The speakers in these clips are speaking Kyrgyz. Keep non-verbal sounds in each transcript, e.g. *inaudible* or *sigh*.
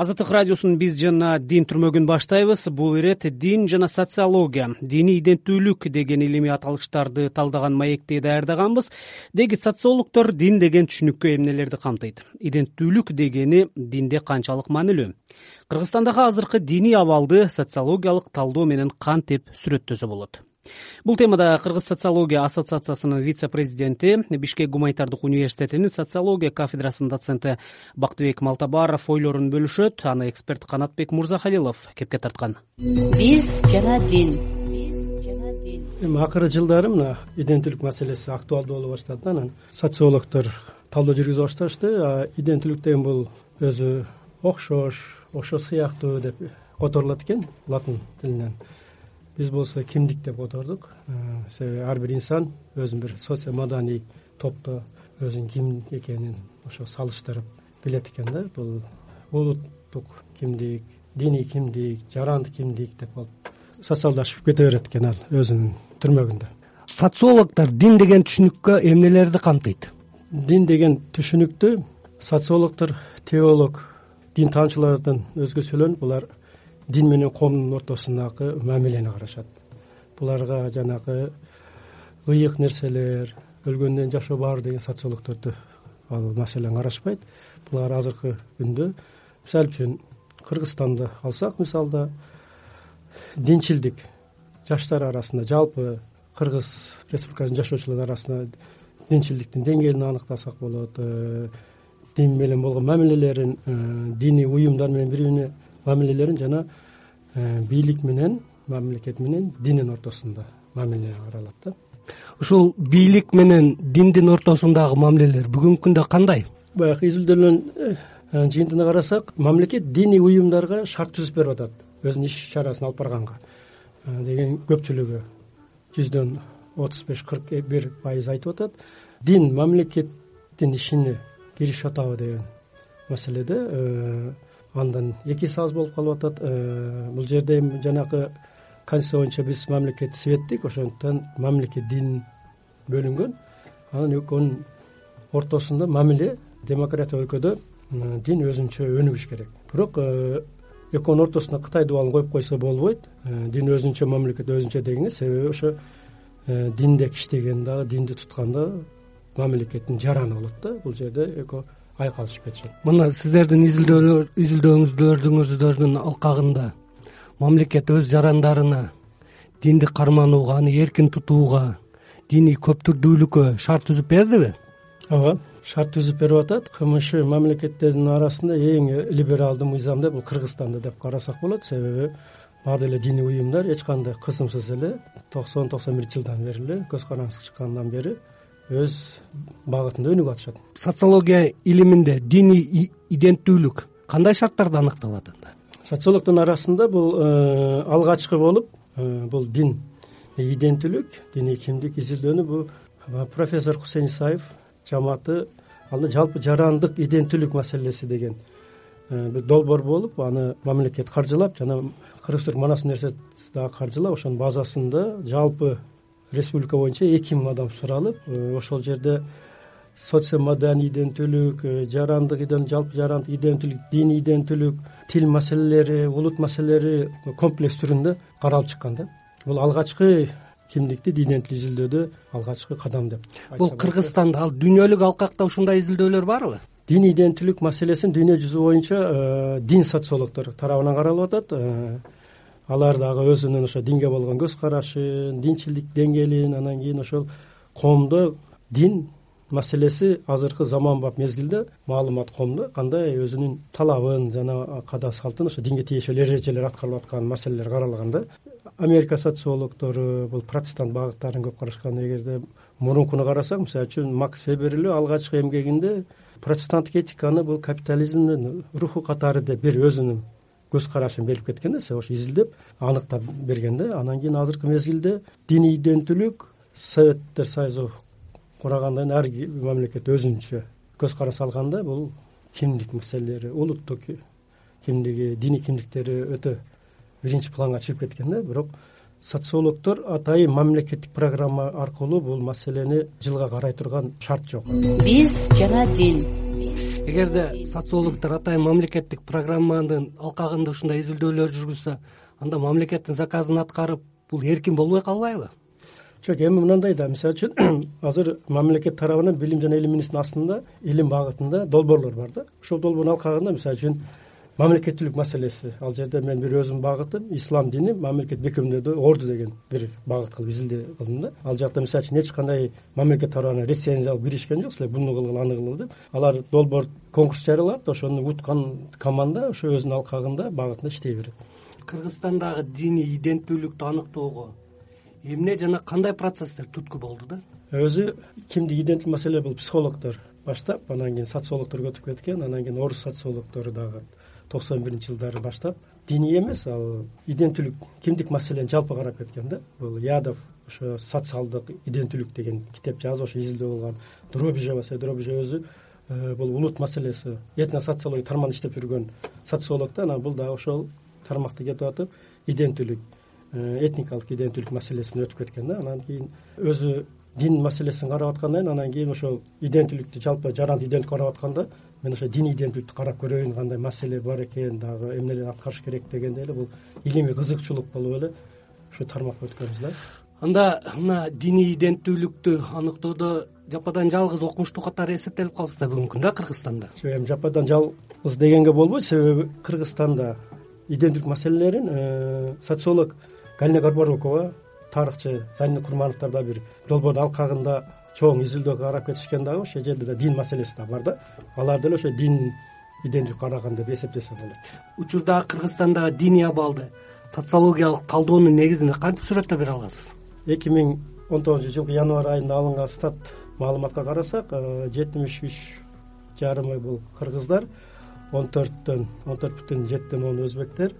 азаттык радиосун биз жана дин түрмөгүн баштайбыз. Бул ирет дин жана социология диний иденттүүлүк деген илимий аталыштарды талдаган маекти даярдаганбыз. Деги социологдор дин деген түшүнүккө эмнелерди камтыйт. Иденттүүлүк дегени динде канчалык маанилүү. Кыргызстандагы азыркы диний абалды социологиялык талдоо менен кантип сүрөттөсө болот бул темада кыргыз социология ассоциациясынын вице президенти бишкек гуманитардык университетинин социология кафедрасынын доценти бактыбек малтабаров ойлорун бөлүшөт. Аны эксперт канатбек мырзахалилов кепке тарткан. Биз жана дин. Биз жана дин эми акыркы жылдары мына иденттүүлүк маселеси актуалдуу боло баштады да. Анан социологдор талдоо жүргүзө башташты. Иденттүүлүк деген бул өзү окшош ошо сыяктуу деп которулат экен латын тилинен биз болсо кимдик деп котордук э, себеби ар бир инсан өзүн бир социо маданий топто өзүнүн ким экенин ошо салыштырып билет экен да. Бул улуттук кимдик диний кимдик жарандык кимдик деп болуп социалдашып кете берет экен ал өзүнүн түрмөгүндө. Социологдор дин деген түшүнүккө эмнелерди камтыйт? Дин деген түшүнүктү социологдор теолог дин таанычылардан өзгөчөлөнүп булар дин менен коомдун ортосундагы мамилени карашат. Буларга жанагы ыйык нерселер өлгөндөн жашоо бар деген социологдорду ал маселени карашпайт. Булар азыркы күндө мисалы үчүн кыргызстанды алсак мисалда динчилдик жаштар арасында жалпы кыргыз республикасынын жашоочулары арасында динчилдиктин деңгээлин аныктасак болот э, дин менен болгон мамилелерин э, диний уюмдар менен бири бирине мамилелерин жана э, бийлик менен мамлекет менен диндин ортосунда мамиле каралат да. Ушул бийлик менен диндин ортосундагы мамилелер бүгүнкү күндө кандай? Баягы изилдөөнүн э, жыйынтыгына карасак мамлекет диний уюмдарга шарт түзүп берип атат. Өзүнүн иш чарасын алып барганга. Э, деген көпчүлүгү жүздөн отуз беш кырк бир пайыз айтып атат. Дин мамлекеттин ишине киришип атабы деген маселеде андан эки эсе аз болуп калып атат. Э, бул жерде эми жанагы конституция боюнча биз мамлекетти светтик ошондуктан мамлекет дин бөлүнгөн. Анан экөөнүн ортосунда мамиле демократия өлкөдө дин өзүнчө өнүгүш керек. Бирок э, экөөнүн ортосуна кытай дубалын коюп койсо болбойт. Э, дин өзүнчө мамлекет өзүнчө дегенге себеби ошо динде иштеген дагы динди туткан дагы мамлекеттин жараны болот да. Бул жерде экөө айкалышып кетишет. Мына сиздердин изилдөөңүздөрдүн алкагында мамлекет өз жарандарына динди карманууга аны эркин тутууга диний көптүрдүүлүккө шарт түзүп бердиби? Ооба шарт түзүп берип атат. Кмш мамлекеттеринин арасында эң либералдуу мыйзам деп бул кыргызстанды деп карасак болот. Себеби баары эле диний уюмдар эч кандай кысымсыз эле токсон токсон биринчи жылдан бери эле көз каранды чыккандан бери өз багытында өнүгүп атышат. Социология илиминде диний иденттүүлүк кандай шарттарда аныкталат анда? Социологдордун арасында бул э, алгачкы болуп э, бул дин иденттүүлүк диний кимдик изилдөөнү бул профессор хусейин исаев жамааты анда жалпы жарандык иденттүүлүк маселеси деген э, бир долбоор болуп аны мамлекет каржылап жана кыргыз түрк манас университети дагы каржылап ошонун базасында жалпы республика боюнча эки миң адам суралып э, ошол жерде социо маданий иденттүүлүк э, жарандык жалпы жарандык иденттүүлүк диний иденттүүлүк тил маселелери улут маселелери комплекс түрүндө каралып чыккан да. Бул алгачкы кимдикти иденттүүлүк изилдөөдө алгачкы кадам деп бул кыргызстанда ал дүйнөлүк алкакта ушундай изилдөөлөр барбы? Диний иденттүүлүк маселесин дүйнө жүзү боюнча э, дин социологдор тарабынан каралып атат алар дагы өзүнүн ошо динге болгон көз карашын динчилдик деңгээлин анан кийин ошол коомдо дин маселеси азыркы заманбап мезгилде маалымат коомдо кандай өзүнүн талабын жана каада салтын ошо динге тиешелүү эрежелер аткарылып аткан маселелер каралган да америка социологдору бул протестант багыттарын көп карашкан эгерде мурункуну карасак мисалы үчүн макс фебер эле алгачкы эмгегинде протестанттык этиканы бул капитализмдин руху катары деп бир өзүнүн көз карашын берип кеткен да себеби ошо изилдеп аныктап берген да. Анан кийин азыркы мезгилде диний иденттүүлүк советтер союзу курагандан кийин ар мамлекет өзүнчө көз карас алган да бул кимдик маселелери улуттук кимдиги диний кимдиктери өтө биринчи планга чыгып кеткен да. Бирок социологдор атайын мамлекеттик программа аркылуу бул маселени жылга карай турган шарт жок. Биз жана дин эгерде социологдор атайын мамлекеттик программанын алкагында ушундай изилдөөлөр жүргүзсө анда мамлекеттин заказын аткарып бул эркин болбой калбайбы? Жок эми мындай да. Мисалы үчүн *clears throat* азыр мамлекет тарабынан билим жана илим министринин астында илим багытында долбоорлор бар да. Ошол долбоордун алкагында мисалы үчүн мамлекеттүүлүк маселеси. Ал жерде мен бир өзүмдүн багытым ислам дини мамлекет бекемдөөдө орду деген бир багыт кылып изилдөө кылдым да. Ал жакта мисалы үчүн эч кандай мамлекет тарабынан рецензия алып киришкен жок силер буну кылгыла аны кылгыла деп. Алар долбоор конкурс жарыялат ошону уткан команда ошо өзүнүн алкагында багытында иштей берет. Кыргызстандагы диний иденттүүлүктү аныктоого эмне жана кандай процесстер түрткү болду да? Өзү кимдик иденттүү маселе бул психологдор баштап анан кийин социологдорго өтүп кеткен анан кийин орус социологдору дагы токсон биринчи жылдары баштап диний эмес ал иденттүүлүк кимдик маселени жалпы карап кеткен да бул ядов ошо социалдык иденттүүлүк деген китеп жазып ошо изилдөө болгон дробижева дробиже өзү э, бул улут маселеси этно социология тармагында иштеп жүргөн социолог да анан бул дагы ошол тармакта кетип атып иденттүүлүк э, этникалык иденттүүлүк маселесине өтүп кеткен да анан кийин өзү дин маселесин карап аткандан кийин анан кийин ошол иденттүүлүктү жалпы жарандык иденттүүлүктү карап атканда мен ошо диний иденттүүлүктү карап көрөйүн кандай маселе бар экен дагы эмнелерди аткарыш керек дегенде эле бул илимий кызыкчулук болуп эле ушул тармакка өткөнбүз да. Анда мына диний иденттүүлүктү аныктоодо жападан жалгыз окумуштуу катары эсептелип мүмкүн да кыргызстанда. Жок эми жападан жалгыз дегенге болбойт себеби кыргызстанда иденттүүлүк маселелерин э, социолог галина горбарукова тарыхчы занин курмановдор дагы бир долбоордун алкагында чоң изилдөөгө карап кетишкен дагы ошол жерде да дин маселеси да бар да. Алар деле ошо дин иденттүүлүк караган деп эсептесе болот. Учурдагы кыргызстандагы диний абалды социологиялык талдоонун негизинде кантип сүрөттөп бере аласыз? Эки миң он тогузунчу жылкы январь айында алынган стат маалыматка карасак э, жетимиш үч жарымы бул кыргыздар он төрттөн он төрт бүтүн жетиден он өзбектер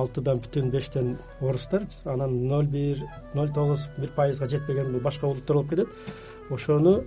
алтыдан бүтүн бештен орустар анан ноль бир ноль тогуз бир пайызга жетпеген бул башка улуттар болуп кетет. Ошону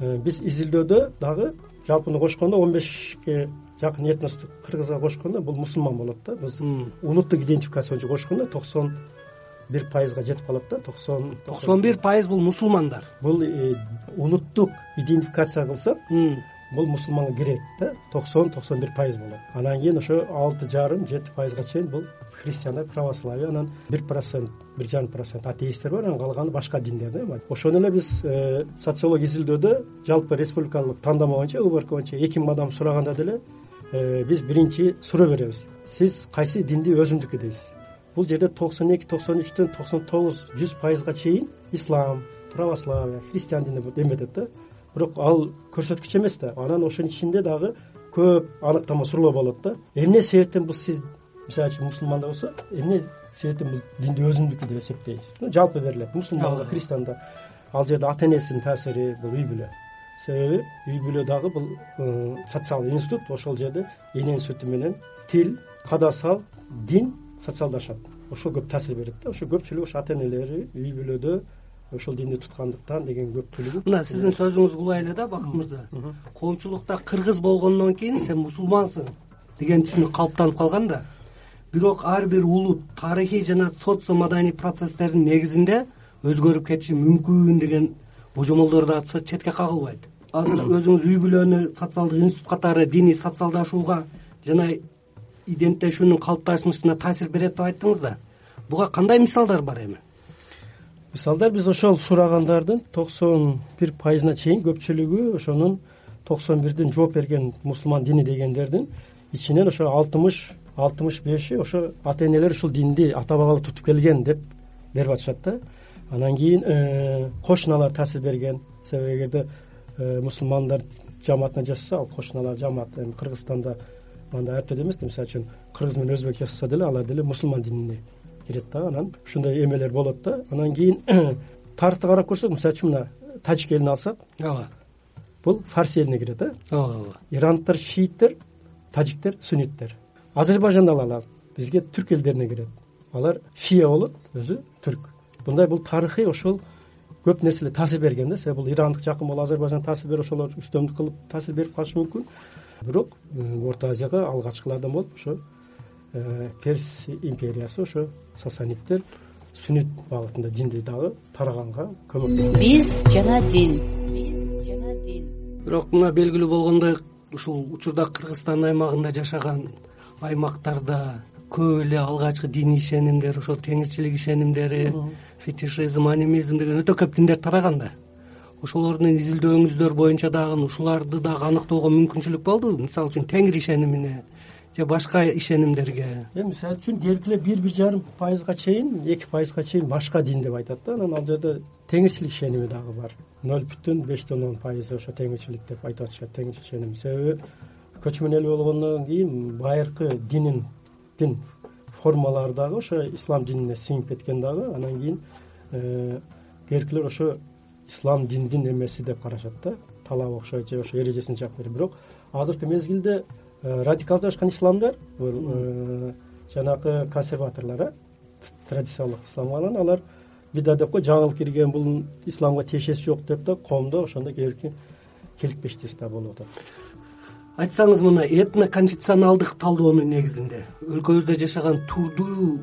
э, биз изилдөөдө дагы жалпыны кошкондо он бешке жакын этносту кыргызга кошкондо бул мусулман болот да. Биз улуттук идентификация боюнча кошкондо токсон бир пайызга жетип калат да токсон токсон бир пайыз бул мусулмандар. Бул э, улуттук идентификация кылсак бул мусулманга кирет да токсон токсон бир пайыз болот. Анан кийин ошо алты жарым жети пайызга чейин бул христиандар православие анан бир процент бир жарым процент атеисттер бар анан калганы башка диндер да ошону эле биз э, социолог изилдөөдө жалпы республикалык тандама боюнча вбрк боюнча эки миң адам сураганда деле э, биз биринчи суроо беребиз. Сиз кайсы динди өзүңдүкү дейсиз? Бул жерде токсон эки токсон үчтөн токсон тогуз жүз пайызга чейин ислам православие христиан дини эметет да бирок ал көрсөткүч эмес да анан ошонун ичинде дагы көп аныктама суроолор болот да. Эмне себептен бул сиз мисалы үчүн мусулманда болсо эмне себептен бул динди өзүңдүкү деп эсептейсиз жалпы берилет. Мусулманда христианда ал жерде ата энесинин таасири бул үй бүлө. Себеби үй бүлө дагы бул социалдык институт ошол жерде эненин сүтү менен тил кадасал дин социалдашат. Ошол көп таасир берет да ошо көпчүлүгү ошо ата энелери үй бүлөдө ошол динди туткандыктан деген көпчүлүгү мына сиздин сөзүңүздү угайлы эле да бакыт мырза. Коомчулукта кыргыз болгондон кийин сен мусулмансың деген түшүнүк калыптанып калган да. Бирок ар бир улут тарыхый жана социо маданий процесстердин негизинде өзгөрүп кетиши мүмкүн деген божомолдор дагы четке кагылбайт. Азыр өзүңүз үй бүлөнү социалдык институт катары диний социалдашууга жана иденттешүүнүн калыпташышына таасир берет деп айттыңыз да. Буга кандай мисалдар бар эми мисалдар биз ошол сурагандардын токсон бир пайызына чейин көпчүлүгү ошонун токсон бирдин жооп берген мусулман дини дегендердин ичинен ошо алтымыш алтымыш беши ошо ата энелер ушул динди ата бабалык тутуп келген деп берип атышат да. Анан кийин э, кошуналар таасир берген. Себеби эгерде э, мусулмандар жамаатына жашаса ал кошуналар жамаат. Эми кыргызстанда анда ар түрдүү эмес да. Мисалы үчүн кыргыз менен өзбек жашаса деле алар деле мусулман динине кирет да анан. Ушундай эмелер болот да. Анан кийин *clears throat* тарыхты карап көрсөк мисалы үчүн мына тажик элин алсак ооба бул фарси элине кирет э ооба ооба иранттар шииттер таджиктер сунниттер азербайжанды алалы бизге түрк элдерине кирет. Алар шия болот өзү түрк. Мындай бул тарыхый ошол көп нерселер таасир берген да. Себеби бул ирандык жакын болуп азербайжанга таасир берип ошолор үстөмдүк кылып таасир берип калышы мүмкүн. Бирок орто азияга алгачкылардан болуп ошо перс империясы ошо сасаниттер суннит багытында динди дагы тараганга көмөктөн биз жана дин биз жана дин. Бирок мына белгилүү болгондой ушул учурда кыргызстан аймагында жашаган аймактарда көп эле алгачкы диний ишенимдер ошол теңирчилик ишенимдери фетишизм анимизм деген өтө көп диндер тараган да ошолордун изилдөөңүздөр боюнча дагы ушуларды дагы аныктоого мүмкүнчүлүк болдубу мисалы үчүн теңир ишенимине же башка ишенимдерге? Эми мисалы үчүн эле бир бир жарым пайызга чейин эки пайызга чейин башка дин деп айтат да. Анан ал жерде теңирчилик ишеними дагы бар. Ноль бүтүн бештен он пайызы ошо теңирчилик деп айтып атышат теңирчилик ишеним себеби көчмөн эл болгондон кийин байыркы динин дин формалары дагы ошо ислам динине сиңип кеткен дагы анан кийин кээкилер ошо ислам диндин эмеси деп карашат да окшойт же ошо эрежесин жакып берет бирок азыркы мезгилде э, радикалдашкан исламдар бул э, жанагы консерваторлор э традициялык исламга анан алар бида деп кой жаңылык кирген бул исламга тиешеси жок деп да коомдо ошондой кээ бирки келикпештес да болуп атат айтсаңыз мына этно конфекционалдык талдоонун негизинде өлкөбүздө жашаган турдуу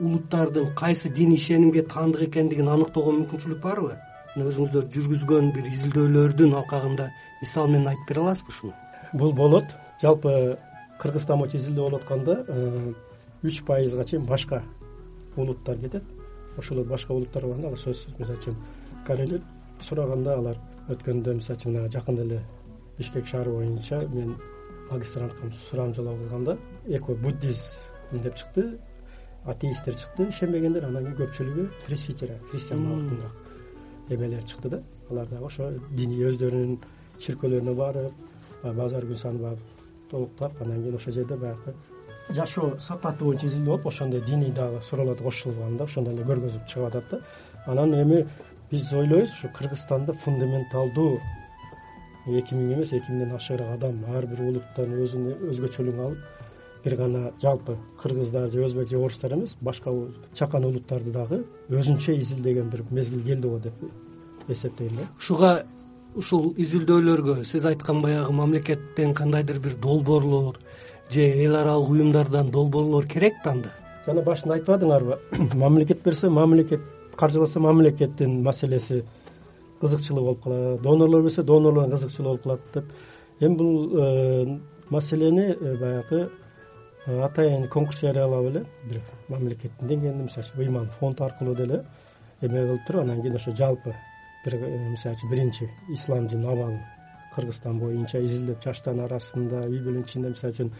улуттардын кайсы дин ишенимге таандык экендигин аныктоого мүмкүнчүлүк барбы өзүңүздөр жүргүзгөн бир изилдөөлөрдүн алкагында мисал менен айтып бере аласызбы ушуну бул болот. Жалпы кыргызстан боюнча изилдөө болуп атканда э, үч пайызга чейин башка улуттар кетет. Ошолор башка улуттар болгондо алар сөзсүз. Мисалы үчүн корейлер сураганда алар өткөндө мисалы үчүн мына жакында эле бишкек шаары боюнча мен магистранткам сурамжылоо кылганда эко буддизм деп чыкты атеисттер чыкты ишенбегендер анан кийин көпчүлүгү пресвитер христиан багытындагы эмелер чыкты да. Алар дагы ошо диний өздөрүнүн чиркөөлөрүнө барып базар күн санын барып толуктап анан кийин ошол жерде баягы жашоо сапаты боюнча изилдөө болуп ошондой диний дагы суроолорду кошулган да ошондой эле көргөзүп чыгып атат да. Анан эми биз ойлойбуз ушу кыргызстанда фундаменталдуу эки миң эмес эки миңден ашыгыраак адам ар бир улуттан өзүнүн өзгөчөлүгүн алып бир гана жалпы кыргыздар же өзбек же орустар эмес башка чакан улуттарды дагы өзүнчө изилдеген бир мезгил келди го деп эсептейм да. Ушуга ушул изилдөөлөргө сиз айткан баягы мамлекеттен кандайдыр бир долбоорлор же эл аралык уюмдардан долбоорлор керекпи анда? Жана башында айтпадыңарбы? *clears throat* Мамлекет берсе мамлекет каржыласа мамлекеттин маселеси кызыкчылыгы болуп калат донорлор берсе донорлордун кызыкчылыгы болуп калат деп. Эми бул э, маселени э, баягы атайын конкурс жарыялап эле бир мамлекеттин деңгээлинде мисалы үчүн ыйман фонд аркылуу деле эме кылып туруп анан кийин ошо жалпы бир э, мисалы үчүн биринчи ислам абалын кыргызстан боюнча изилдеп жаштардын арасында үй бүлөнүн ичинде мисалы үчүн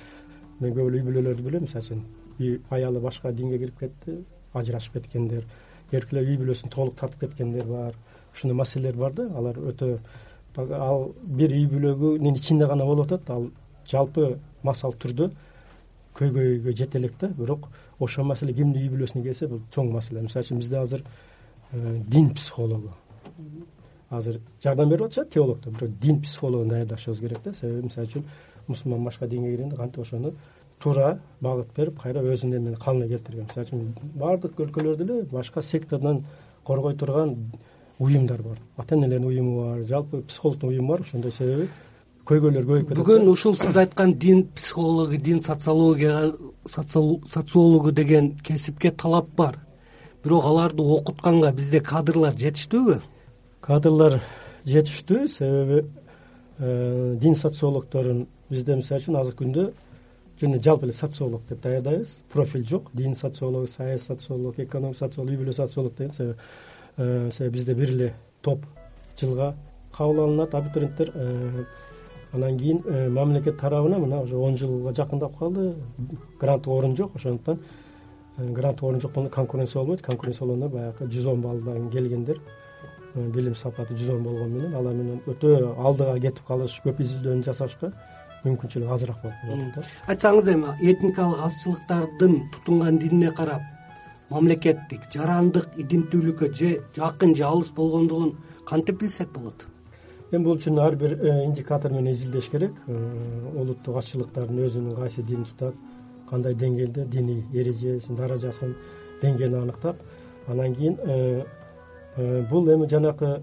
мен көп эле үй бүлөлөрдү билем. Мисалы үчүн аялы башка динге кирип кетти ажырашып кеткендер кээбиркилер үй бүлөсүн толук тартып кеткендер бар. Ушундай маселелер бар да алар өтө ал бир үй бүлөнүн ичинде гана болуп атат ал жалпы массалык түрдө көйгөйгө жете элек да бирок ошол маселе кимдин үй бүлөсүнө келсе бул чоң маселе. Мисалы үчүн бизде азыр э, дин психологу. Азыр жардам берип атышат теологдор бирок дин психологун даярдашыбыз керек да. Себеби мисалы үчүн мусулман башка динге киргенде кантип ошону туура багыт берип кайра өзүнүн эмени калыбына келтирген. Мисалы үчүн баардык өлкөлөрдө эле башка сектадан коргой турган уюмдар бар. Ата энелердин уюму бар жалпы психологдун уюму бар ошондой себеби көйгөйлөр көбөйүп кетет бүгүн ушул сиз айткан дин психологу дин социология социологу деген кесипке талап бар. Бирок аларды окутканга бизде кадрлар жетиштүүбү? Кадрлар жетиштүү. Себеби э, дин социологдорун бизде мисалы үчүн азыркы күндө жөн эле жалпы эле социолог деп даярдайбыз. Профиль жок. Дин социологу саясий социолог экономик социолог үй бүлө социолог деген себеби э, себеби бизде бир эле топ жылга кабыл алынат. Абитуриенттер э, анан кийин э, мамлекет тарабынан мына уже он жылга жакындап калды. Гранттык орун жок ошондуктан э, гранттык орун жок болгондо конкуренция болбойт. Конкуренция болгондо баягы жүз он баллдан келгендер э, билим сапаты жүз он болгону менен алар менен өтө алдыга кетип калыш көп изилдөөнү жасашка мүмкүнчүлүк азыраак болуп калат да. Айтсаңыз эми этникалык азчылыктардын тутунган динине карап мамлекеттик жарандык иденттүүлүккө же жакын же алыс болгондугун кантип билсек болот эми бул үчүн ар бир э, индикатор менен изилдеш керек. Э, улуттук азчылыктардын өзүнүн кайсы дин тутат кандай деңгээлде диний эрежесин даражасын деңгээлин аныктап анан кийин э, бул эми жанакы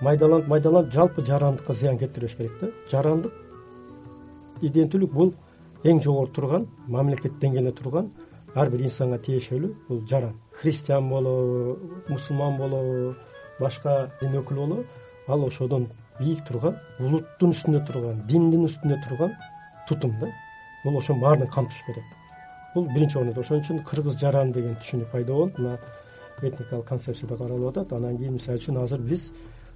майдаланып майдаланып жалпы жарандыкка зыян келтирбеш керек да. Жарандык иденттүүлүк бул эң жогору турган мамлекет деңгээлинде турган ар бир инсанга тиешелүү бул жаран. Христиан болобу мусулман болобу башка дин өкүлү болобу ал ошодон бийик турган улуттун үстүндө турган диндин үстүндө турган тутум да. Бул ошонун баарын камтыш керек. Бул биринчи орунда ошон үчүн кыргыз жаран деген түшүнүк пайда болуп мына этникалык концепцияда каралып атат. Анан кийин мисалы үчүн азыр биз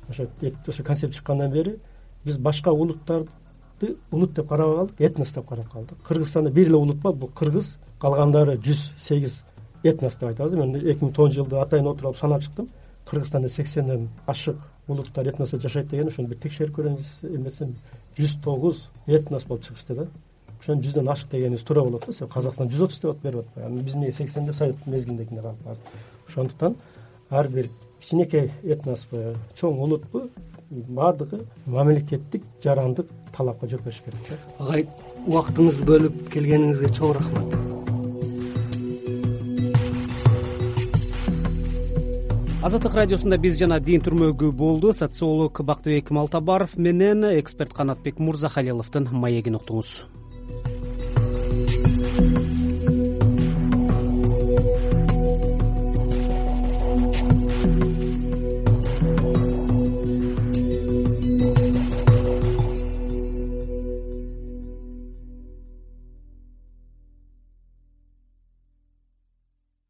ошо ошо концепция чыккандан бери биз башка улуттарды улут деп карабай калдык этнос деп карап калдык. Кыргызстанда бир эле улут бар. Бул кыргыз калгандары жүз сегиз этнос деп айтабыз мен эки миң тогузунчу жылы атайын отуруп алып санап чыктым кыргызстанда сексенден ашык улуттар этностор жашайт деген ошону бир текшерип көрөңүз эметсем жүз тогуз этнос болуп чыгышты да. Ошону жүздөн ашык дегениңиз туура болот да себеби казакстан жүз отуз деп берип атпайбы анан биз эмнеге сексен деп совет мезгилиндегине калып ошондуктан ар бир кичинекей этноспу чоң улутпу баардыгы мамлекеттик жарандык талапка жооп бериш керек да. Агай убактыңызды бөлүп келгениңизге чоң рахмат азаттык радиосунда биз жана дин түрмөгү болду. Социолог бактыбек малтабаров менен эксперт канатбек мырзахалиловдун маегин уктуңуз